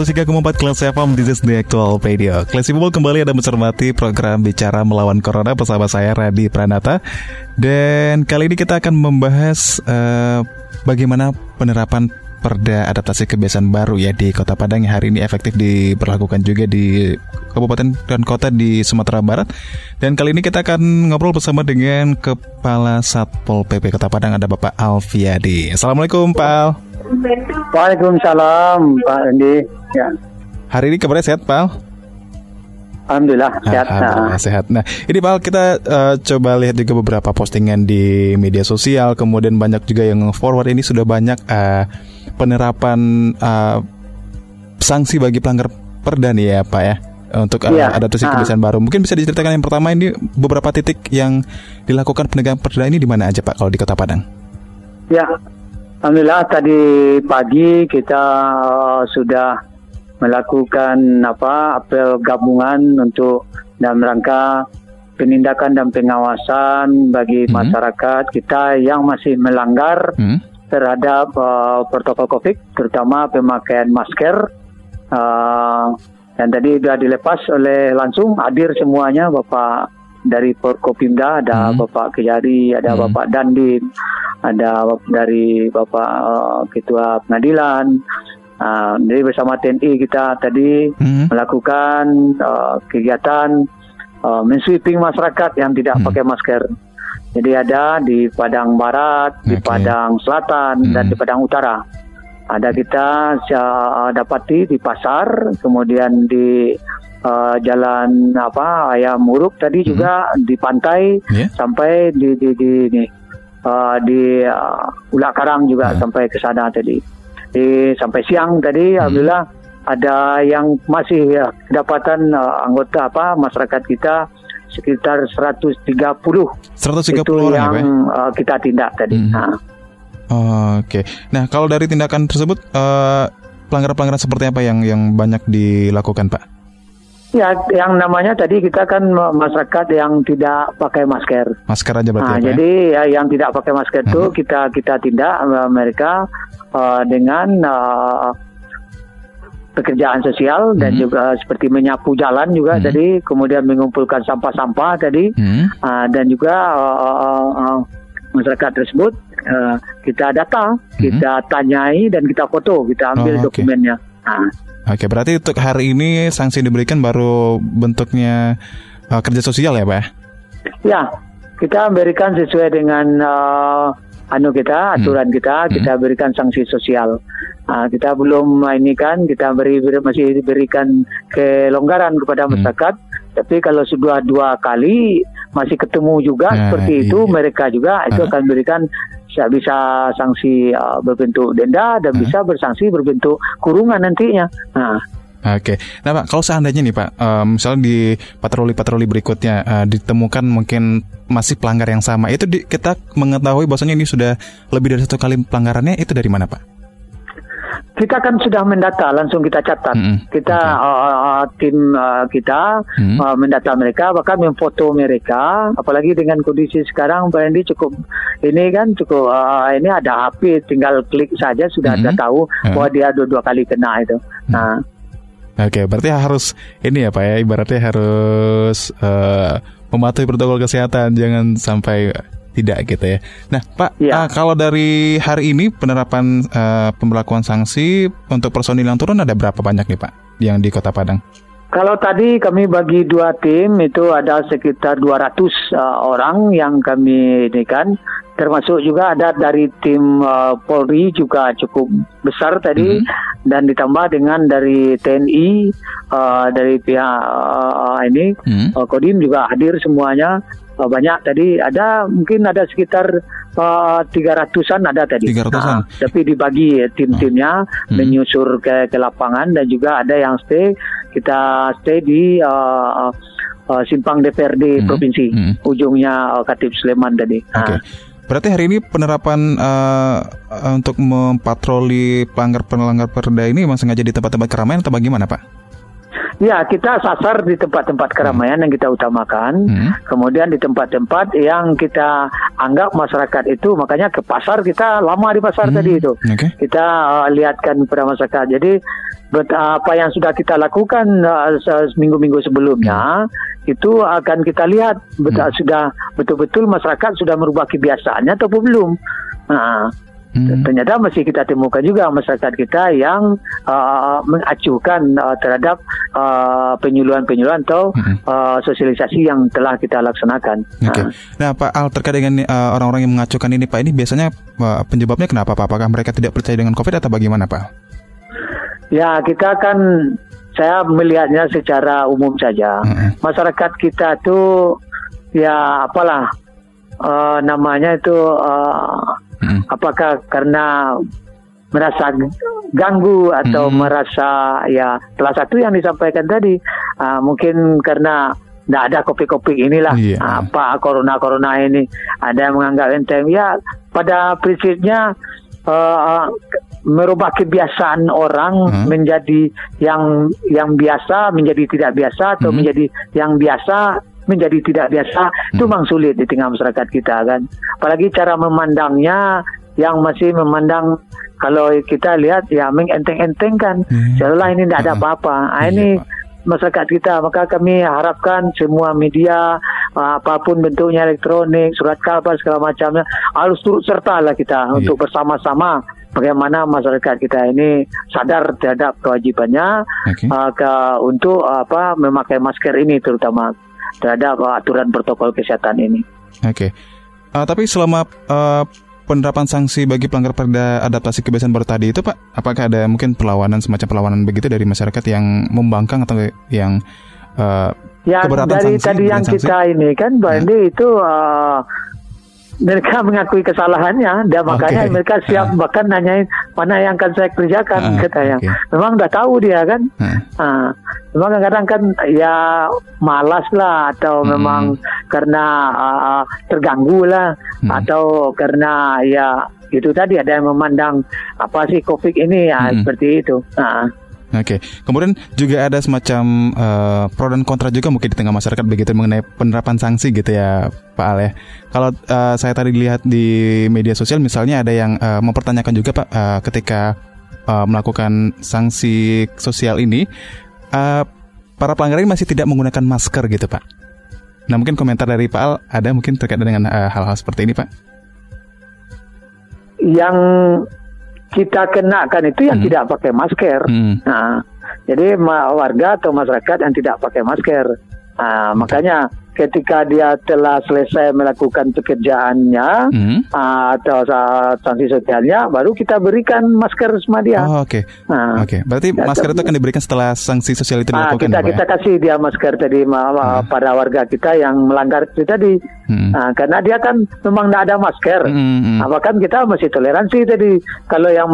103,4 kelas FM This is the actual video Kelas kembali ada mencermati program Bicara Melawan Corona bersama saya Radi Pranata. Dan kali ini kita akan membahas uh, Bagaimana penerapan perda adaptasi kebiasaan baru ya di Kota Padang yang hari ini efektif diberlakukan juga di kabupaten dan kota di Sumatera Barat. Dan kali ini kita akan ngobrol bersama dengan Kepala Satpol PP Kota Padang ada Bapak Alfiadi. Assalamualaikum Pak Al. Waalaikumsalam Pak Andi. Ya. Hari ini kabarnya sehat Pak Alhamdulillah sehat. Alhamdulillah nah. sehat. Nah, ini Pak kita uh, coba lihat juga beberapa postingan di media sosial, kemudian banyak juga yang forward ini sudah banyak uh, penerapan uh, sanksi bagi pelanggar perda nih ya Pak ya untuk uh, ya. adaptasi kebiasaan baru. Mungkin bisa diceritakan yang pertama ini beberapa titik yang dilakukan penegakan perda ini di mana aja Pak kalau di Kota Padang? Ya, Alhamdulillah tadi pagi kita uh, sudah melakukan apa apel gabungan untuk dalam rangka penindakan dan pengawasan bagi hmm. masyarakat kita yang masih melanggar hmm. Terhadap uh, protokol COVID, terutama pemakaian masker. Uh, dan tadi sudah dilepas oleh langsung hadir semuanya Bapak dari Forkopimda ada hmm. Bapak Kejari, ada hmm. Bapak Dandim, ada dari Bapak uh, Ketua Pengadilan. Uh, jadi bersama TNI kita tadi hmm. melakukan uh, kegiatan uh, mensweeping masyarakat yang tidak hmm. pakai masker. Jadi ada di Padang Barat, okay. di Padang Selatan, hmm. dan di Padang Utara. Ada kita uh, dapati di pasar, kemudian di uh, jalan apa ayam muruk tadi hmm. juga di pantai yeah. sampai di di di, di uh, di uh, Ulak Karang juga yeah. sampai ke sana tadi. Di sampai siang tadi hmm. alhamdulillah ada yang masih ya, kedapatan uh, anggota apa masyarakat kita sekitar 130. 130 itu orang yang ya, uh, kita tindak tadi. Hmm. Nah. Oh, Oke. Okay. Nah, kalau dari tindakan tersebut uh, pelanggaran-pelanggaran seperti apa yang yang banyak dilakukan, Pak? Ya, yang namanya tadi kita kan masyarakat yang tidak pakai masker. Masker aja berarti. Nah, ya, jadi ya, yang tidak pakai masker itu uh-huh. kita kita tindak uh, mereka uh, dengan uh, pekerjaan sosial dan mhm. juga seperti menyapu jalan juga uh-huh. tadi, kemudian mengumpulkan sampah-sampah tadi, uh-huh. uh, dan juga uh, uh, uh, masyarakat tersebut uh, kita data, uh-huh. kita tanyai dan kita foto, kita ambil oh, okay. dokumennya. Nah, Oke, berarti untuk hari ini sanksi diberikan baru bentuknya uh, kerja sosial ya, Pak? Ya, kita berikan sesuai dengan uh, anu kita, hmm. aturan hmm. kita, kita hmm. berikan sanksi sosial. Uh, kita belum ini kan, kita beri masih diberikan kelonggaran kepada hmm. masyarakat. Hmm. Tapi kalau sudah dua kali masih ketemu juga nah, seperti iya. itu, mereka juga itu uh. akan berikan bisa sanksi uh, berbentuk denda dan uh. bisa bersanksi berbentuk kurungan nantinya. Nah. Oke, okay. nah Pak, kalau seandainya nih Pak, um, misalnya di patroli-patroli berikutnya uh, ditemukan mungkin masih pelanggar yang sama, itu di, kita mengetahui bahwasanya ini sudah lebih dari satu kali pelanggarannya, itu dari mana Pak? kita kan sudah mendata langsung kita catat mm -hmm. kita okay. uh, uh, tim uh, kita mm -hmm. uh, mendata mereka bahkan memfoto mereka apalagi dengan kondisi sekarang Pak Andi cukup ini kan cukup uh, ini ada HP tinggal klik saja sudah mm -hmm. ada tahu bahwa dia dua dua kali kena itu mm. nah Oke, okay, berarti harus ini ya Pak ya, ibaratnya harus uh, mematuhi protokol kesehatan, jangan sampai tidak gitu ya. Nah, Pak, ya. uh, kalau dari hari ini penerapan uh, pemberlakuan sanksi untuk personil yang turun ada berapa banyak nih, Pak, yang di Kota Padang? Kalau tadi kami bagi dua tim itu ada sekitar 200 uh, orang yang kami ini kan termasuk juga ada dari tim uh, Polri juga cukup besar tadi Mhm. dan ditambah dengan dari TNI uh, dari pihak uh, ini Hmm. uh, Kodim juga hadir semuanya Uh, banyak tadi ada mungkin ada sekitar uh, 300-an ada tadi 300-an? Nah, tapi dibagi ya, tim-timnya Hmm. menyusur ke, ke lapangan dan juga ada yang stay kita stay di uh, uh, simpang DPRD Hmm. provinsi Hmm. ujungnya uh, Katib Sleman tadi. Nah, Berarti hari ini penerapan eh, untuk mempatroli pelanggar-pelanggar perda ini memang sengaja di tempat-tempat keramaian atau bagaimana, Pak? Ya, kita sasar di tempat-tempat keramaian yang kita utamakan. Hmm. Kemudian di tempat-tempat yang kita anggap masyarakat itu, makanya ke pasar kita lama di pasar Hmm, tadi itu. Oke. Kita uh, lihatkan kepada masyarakat. Jadi bet- apa yang sudah kita lakukan uh, se- seminggu-minggu sebelumnya itu akan kita lihat bet- Hmm. sudah betul-betul masyarakat sudah merubah kebiasaannya atau belum. Nah, Hmm. ternyata masih kita temukan juga masyarakat kita yang uh, mengacuhkan uh, terhadap uh, penyuluhan-penyuluhan atau Mhm. uh, sosialisasi yang telah kita laksanakan. Oke. Nah, Nah, Pak Al terkait dengan eh, orang-orang yang mengacuhkan ini, Pak, ini biasanya eh, penyebabnya kenapa, Pak? Apakah mereka tidak percaya dengan COVID atau bagaimana, Pak? ya kita kan saya melihatnya secara umum saja. Mhm. Masyarakat kita tuh ya apalah uh, namanya itu uh, Mhm. apakah karena merasa ganggu atau Hmm. merasa ya salah satu yang disampaikan tadi ah, mungkin karena tidak ada kopi-kopi inilah Iya. apa corona-corona ini ada yang menganggap enteng ya pada prinsipnya eh, merubah kebiasaan orang Hmm. menjadi yang yang biasa menjadi tidak biasa atau Hmm. menjadi yang biasa menjadi tidak biasa itu Hmm. memang sulit di tengah masyarakat kita kan apalagi cara memandangnya yang masih memandang kalau kita lihat ya mengenteng-entengkan Hmm. seolah ini tidak ada Hmm. apa-apa Ah, Iya, ini masyarakat kita maka kami harapkan semua media uh, apa pun bentuknya elektronik surat kabar segala macamnya harus turut serta lah kita Iya. untuk bersama-sama bagaimana masyarakat kita ini sadar terhadap kewajibannya Oke. uh, ke, untuk uh, apa memakai masker ini terutama terhadap uh, aturan protokol kesehatan ini. Oke. Eh, tapi selama eh, penerapan sanksi bagi pelanggar perda adaptasi kebiasaan baru tadi itu, Pak, apakah ada mungkin perlawanan semacam perlawanan begitu dari masyarakat yang membangkang atau yang eh, Ya Keberatan dari sanksi, tadi yang sanksi? kita ini kan Mbak Ya. Itu uh, mereka mengakui kesalahannya dan makanya Oke. mereka siap Ah. bahkan nanyain mana yang akan saya kerjakan Ah, katanya. oke. Memang udah tahu dia kan. eh, Ah, memang kadang-kadang kan ya malas lah atau Hmm. memang karena ah, terganggu lah Hmm. atau karena ya itu tadi ada yang memandang apa sih COVID ini ya Hmm. seperti itu. Ah. Oke, kemudian juga ada semacam eh, pro dan kontra juga mungkin di tengah masyarakat begitu mengenai penerapan sanksi gitu ya, Pak Al ya. Kalau eh, saya tadi lihat di media sosial misalnya ada yang eh, mempertanyakan juga Pak eh, ketika eh, melakukan sanksi sosial ini, eh, para pelanggar ini masih tidak menggunakan masker gitu Pak. Nah mungkin komentar dari Pak Al ada mungkin terkait dengan hal-hal seperti ini Pak. Yang kita kenakan itu yang Hmm. tidak pakai masker. Hmm. Nah, jadi warga atau masyarakat yang tidak pakai masker. Nah, makanya ketika dia telah selesai melakukan pekerjaannya Hmm. ah, atau sa- sanksi sosialnya, baru kita berikan masker sama dia. Oh, Oke, Nah, oke. Berarti Ya, masker itu akan diberikan setelah sanksi sosial itu ah, dilakukan kita ya, Pak, ya? kita kasih dia masker tadi ma- pada warga kita yang melanggar itu tadi. Hmm. Nah, karena dia kan memang tidak ada masker. Hmm, hmm. Nah, bahkan kita masih toleransi tadi. Kalau yang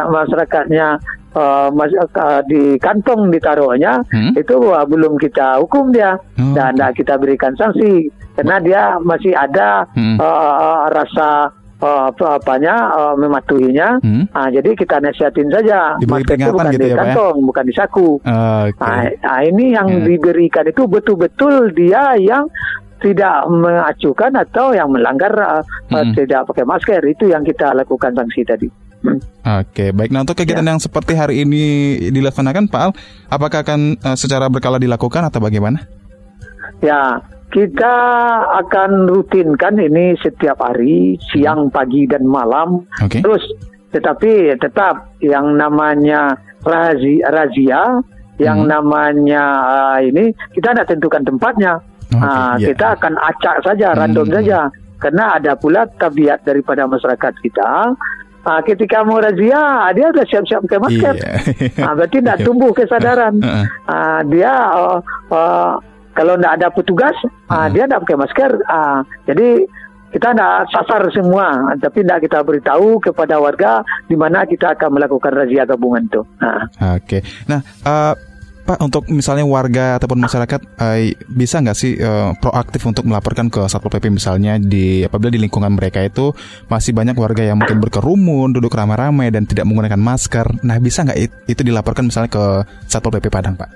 masyarakatnya uh, uh, di kantong ditaruhnya, Hmm. itu uh, belum kita hukum dia Oh, dan tidak kita berikan sanksi karena dia masih ada Hmm. uh, rasa uh, apa apanya uh, mematuhinya. Hmm. Ah, jadi kita nasihatin saja. Diberi itu peringatan bukan gitu di ya, ya? kantong, bukan di saku. Oke. Nah, nah, ini yang Ya. diberikan itu betul-betul dia yang tidak mengacukan atau yang melanggar uh, uh, tidak pakai masker itu yang kita lakukan sanksi tadi. Hmm. Oke, baik. Nah, untuk kegiatan Ya. yang seperti hari ini dilaksanakan, Pak Al, apakah akan eh, secara berkala dilakukan atau bagaimana? Ya, kita akan rutinkan ini setiap hari, siang, pagi dan malam. Oke. Terus, tetapi tetap yang namanya razia, razia yang Hmm. namanya uh, ini kita tidak tentukan tempatnya. Oke, Ah, iya. Kita akan acak saja, random Hmm. saja. karena ada pula tabiat daripada masyarakat kita Ah, ketika mau razia, dia sudah siap-siap pakai masker. Iya. Ah, berarti tidak tumbuh kesadaran. Heeh. Ah, dia uh, uh, kalau tidak ada petugas, ah, dia tidak pakai masker. Ah, jadi kita tidak sasar semua, tapi tidak kita beritahu kepada warga di mana kita akan melakukan razia gabungan itu. Ah. Oke. Nah, eh, Pak untuk misalnya warga ataupun masyarakat eh, bisa nggak sih eh, proaktif untuk melaporkan ke Satpol PP misalnya di apabila di lingkungan mereka itu masih banyak warga yang mungkin berkerumun, duduk ramai-ramai dan tidak menggunakan masker. Nah, bisa nggak it- itu dilaporkan misalnya ke Satpol PP Padang, Pak?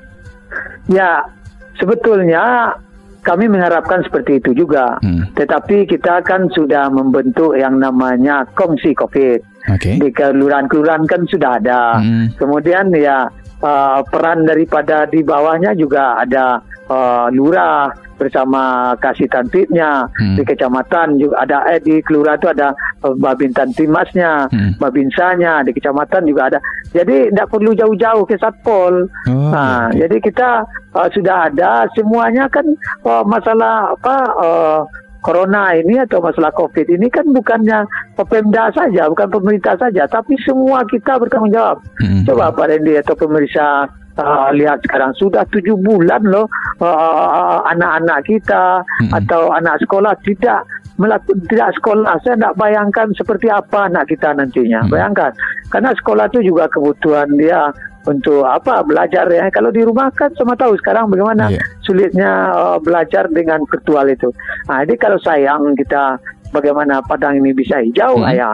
Ya, sebetulnya kami mengharapkan seperti itu juga. Hmm. Tetapi kita kan sudah membentuk yang namanya kongsi COVID. Oke. Di kelurahan-kelurahan kan sudah ada. Hmm. Kemudian ya uh, peran daripada di bawahnya juga ada uh, lurah bersama kasih tantipnya Hmm. di kecamatan juga ada eh di kelurahan itu ada uh, babintan timasnya, Hmm. babinsanya di kecamatan juga ada. Jadi tidak perlu jauh-jauh ke satpol. Oh, Nah, oke. jadi kita uh, sudah ada semuanya kan uh, masalah apa uh, corona ini atau masalah covid ini kan bukannya Pemda saja, bukan pemerintah saja, tapi semua kita bertanggung jawab. Hmm. Coba Pak Randy atau pemirsa uh, lihat sekarang sudah tujuh bulan loh uh, anak-anak kita Mm-mm. atau anak sekolah tidak melakukan tidak sekolah. Saya tidak bayangkan seperti apa anak kita nantinya. Mm. Bayangkan, karena sekolah itu juga kebutuhan dia untuk apa belajar ya. Kalau di rumah kan sama tahu sekarang bagaimana Iya. sulitnya uh, belajar dengan virtual itu. Nah, jadi kalau sayang kita bagaimana Padang ini bisa hijau, Hmm. ya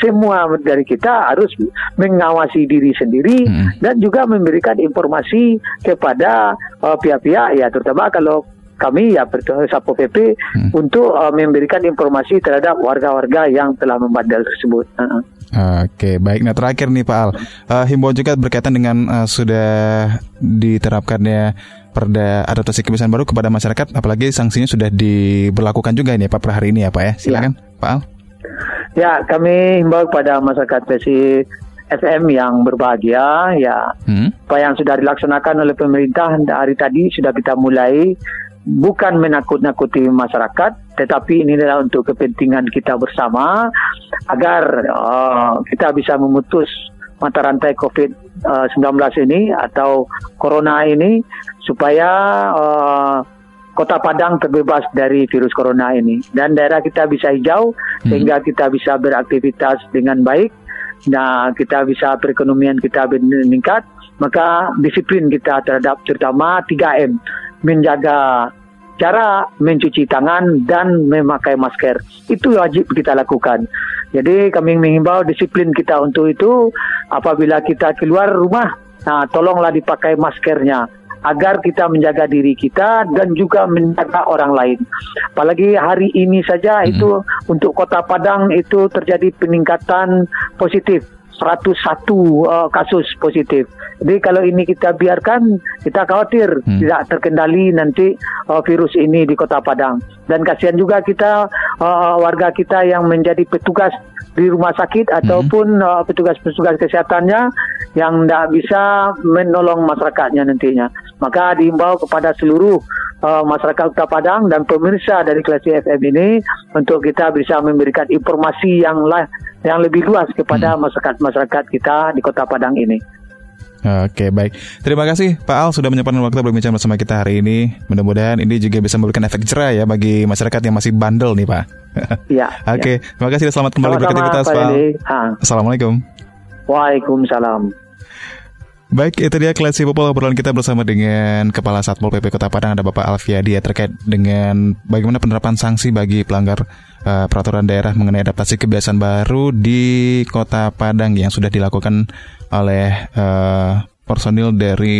semua dari kita harus mengawasi diri sendiri Hmm. dan juga memberikan informasi kepada uh, pihak-pihak ya terutama kalau kami ya Sapo PP Hmm. untuk uh, memberikan informasi terhadap warga-warga yang telah membandel tersebut. Uh-uh. Oke, baik. Nah, terakhir nih Pak Al, Eh, himbauan juga berkaitan dengan eh, sudah diterapkannya Perda adaptasi kebiasaan baru kepada masyarakat, apalagi sanksinya sudah diberlakukan juga ini ya Pak per hari ini ya Pak ya. Silakan Pak Al. Ya, kami himbau kepada masyarakat versi FM yang berbahagia ya Hmm. apa yang sudah dilaksanakan oleh pemerintah hari tadi sudah kita mulai bukan menakut-nakuti masyarakat tetapi ini adalah untuk kepentingan kita bersama agar uh, kita bisa memutus mata rantai COVID-19 ini atau corona ini supaya uh, Kota Padang terbebas dari virus corona ini. Dan daerah kita bisa hijau sehingga kita bisa beraktivitas dengan baik. Nah, kita bisa perekonomian kita meningkat, maka disiplin kita terhadap terutama 3M, menjaga cara mencuci tangan dan memakai masker. Itu wajib kita lakukan. Jadi kami mengimbau disiplin kita untuk itu apabila kita keluar rumah, nah tolonglah dipakai maskernya agar kita menjaga diri kita dan juga menjaga orang lain. Apalagi hari ini saja itu untuk Kota Padang itu terjadi peningkatan positif 101 uh, kasus positif. Jadi kalau ini kita biarkan, kita khawatir Hmm. tidak terkendali nanti uh, virus ini di Kota Padang. Dan kasihan juga kita uh, warga kita yang menjadi petugas di rumah sakit ataupun uh, petugas-petugas kesehatannya yang tidak bisa menolong masyarakatnya nantinya. Maka diimbau kepada seluruh uh, masyarakat Kota Padang dan pemirsa dari kelas FM ini untuk kita bisa memberikan informasi yang lah, yang lebih luas kepada masyarakat-masyarakat kita di Kota Padang ini. Oke, baik. Terima kasih Pak Al sudah menyempatkan waktu berbincang bersama kita hari ini. Mudah-mudahan ini juga bisa memberikan efek jerah ya bagi masyarakat yang masih bandel nih, Pak. Ya. Oke, terima kasih dan selamat kembali Sama-sama, beraktivitas, Pak Pak. Assalamualaikum. Waalaikumsalam. Baik, itu dia Klesi Popol obrolan kita bersama dengan Kepala Satpol PP Kota Padang ada Bapak Alfiadi ya, terkait dengan bagaimana penerapan sanksi bagi pelanggar eh, peraturan daerah mengenai adaptasi kebiasaan baru di Kota Padang yang sudah dilakukan oleh eh, personil dari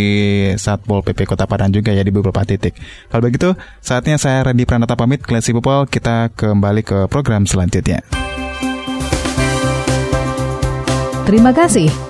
Satpol PP Kota Padang juga ya di beberapa titik. Kalau begitu, saatnya saya Randy Pranata pamit, Klesi Popol, kita kembali ke program selanjutnya. Terima kasih.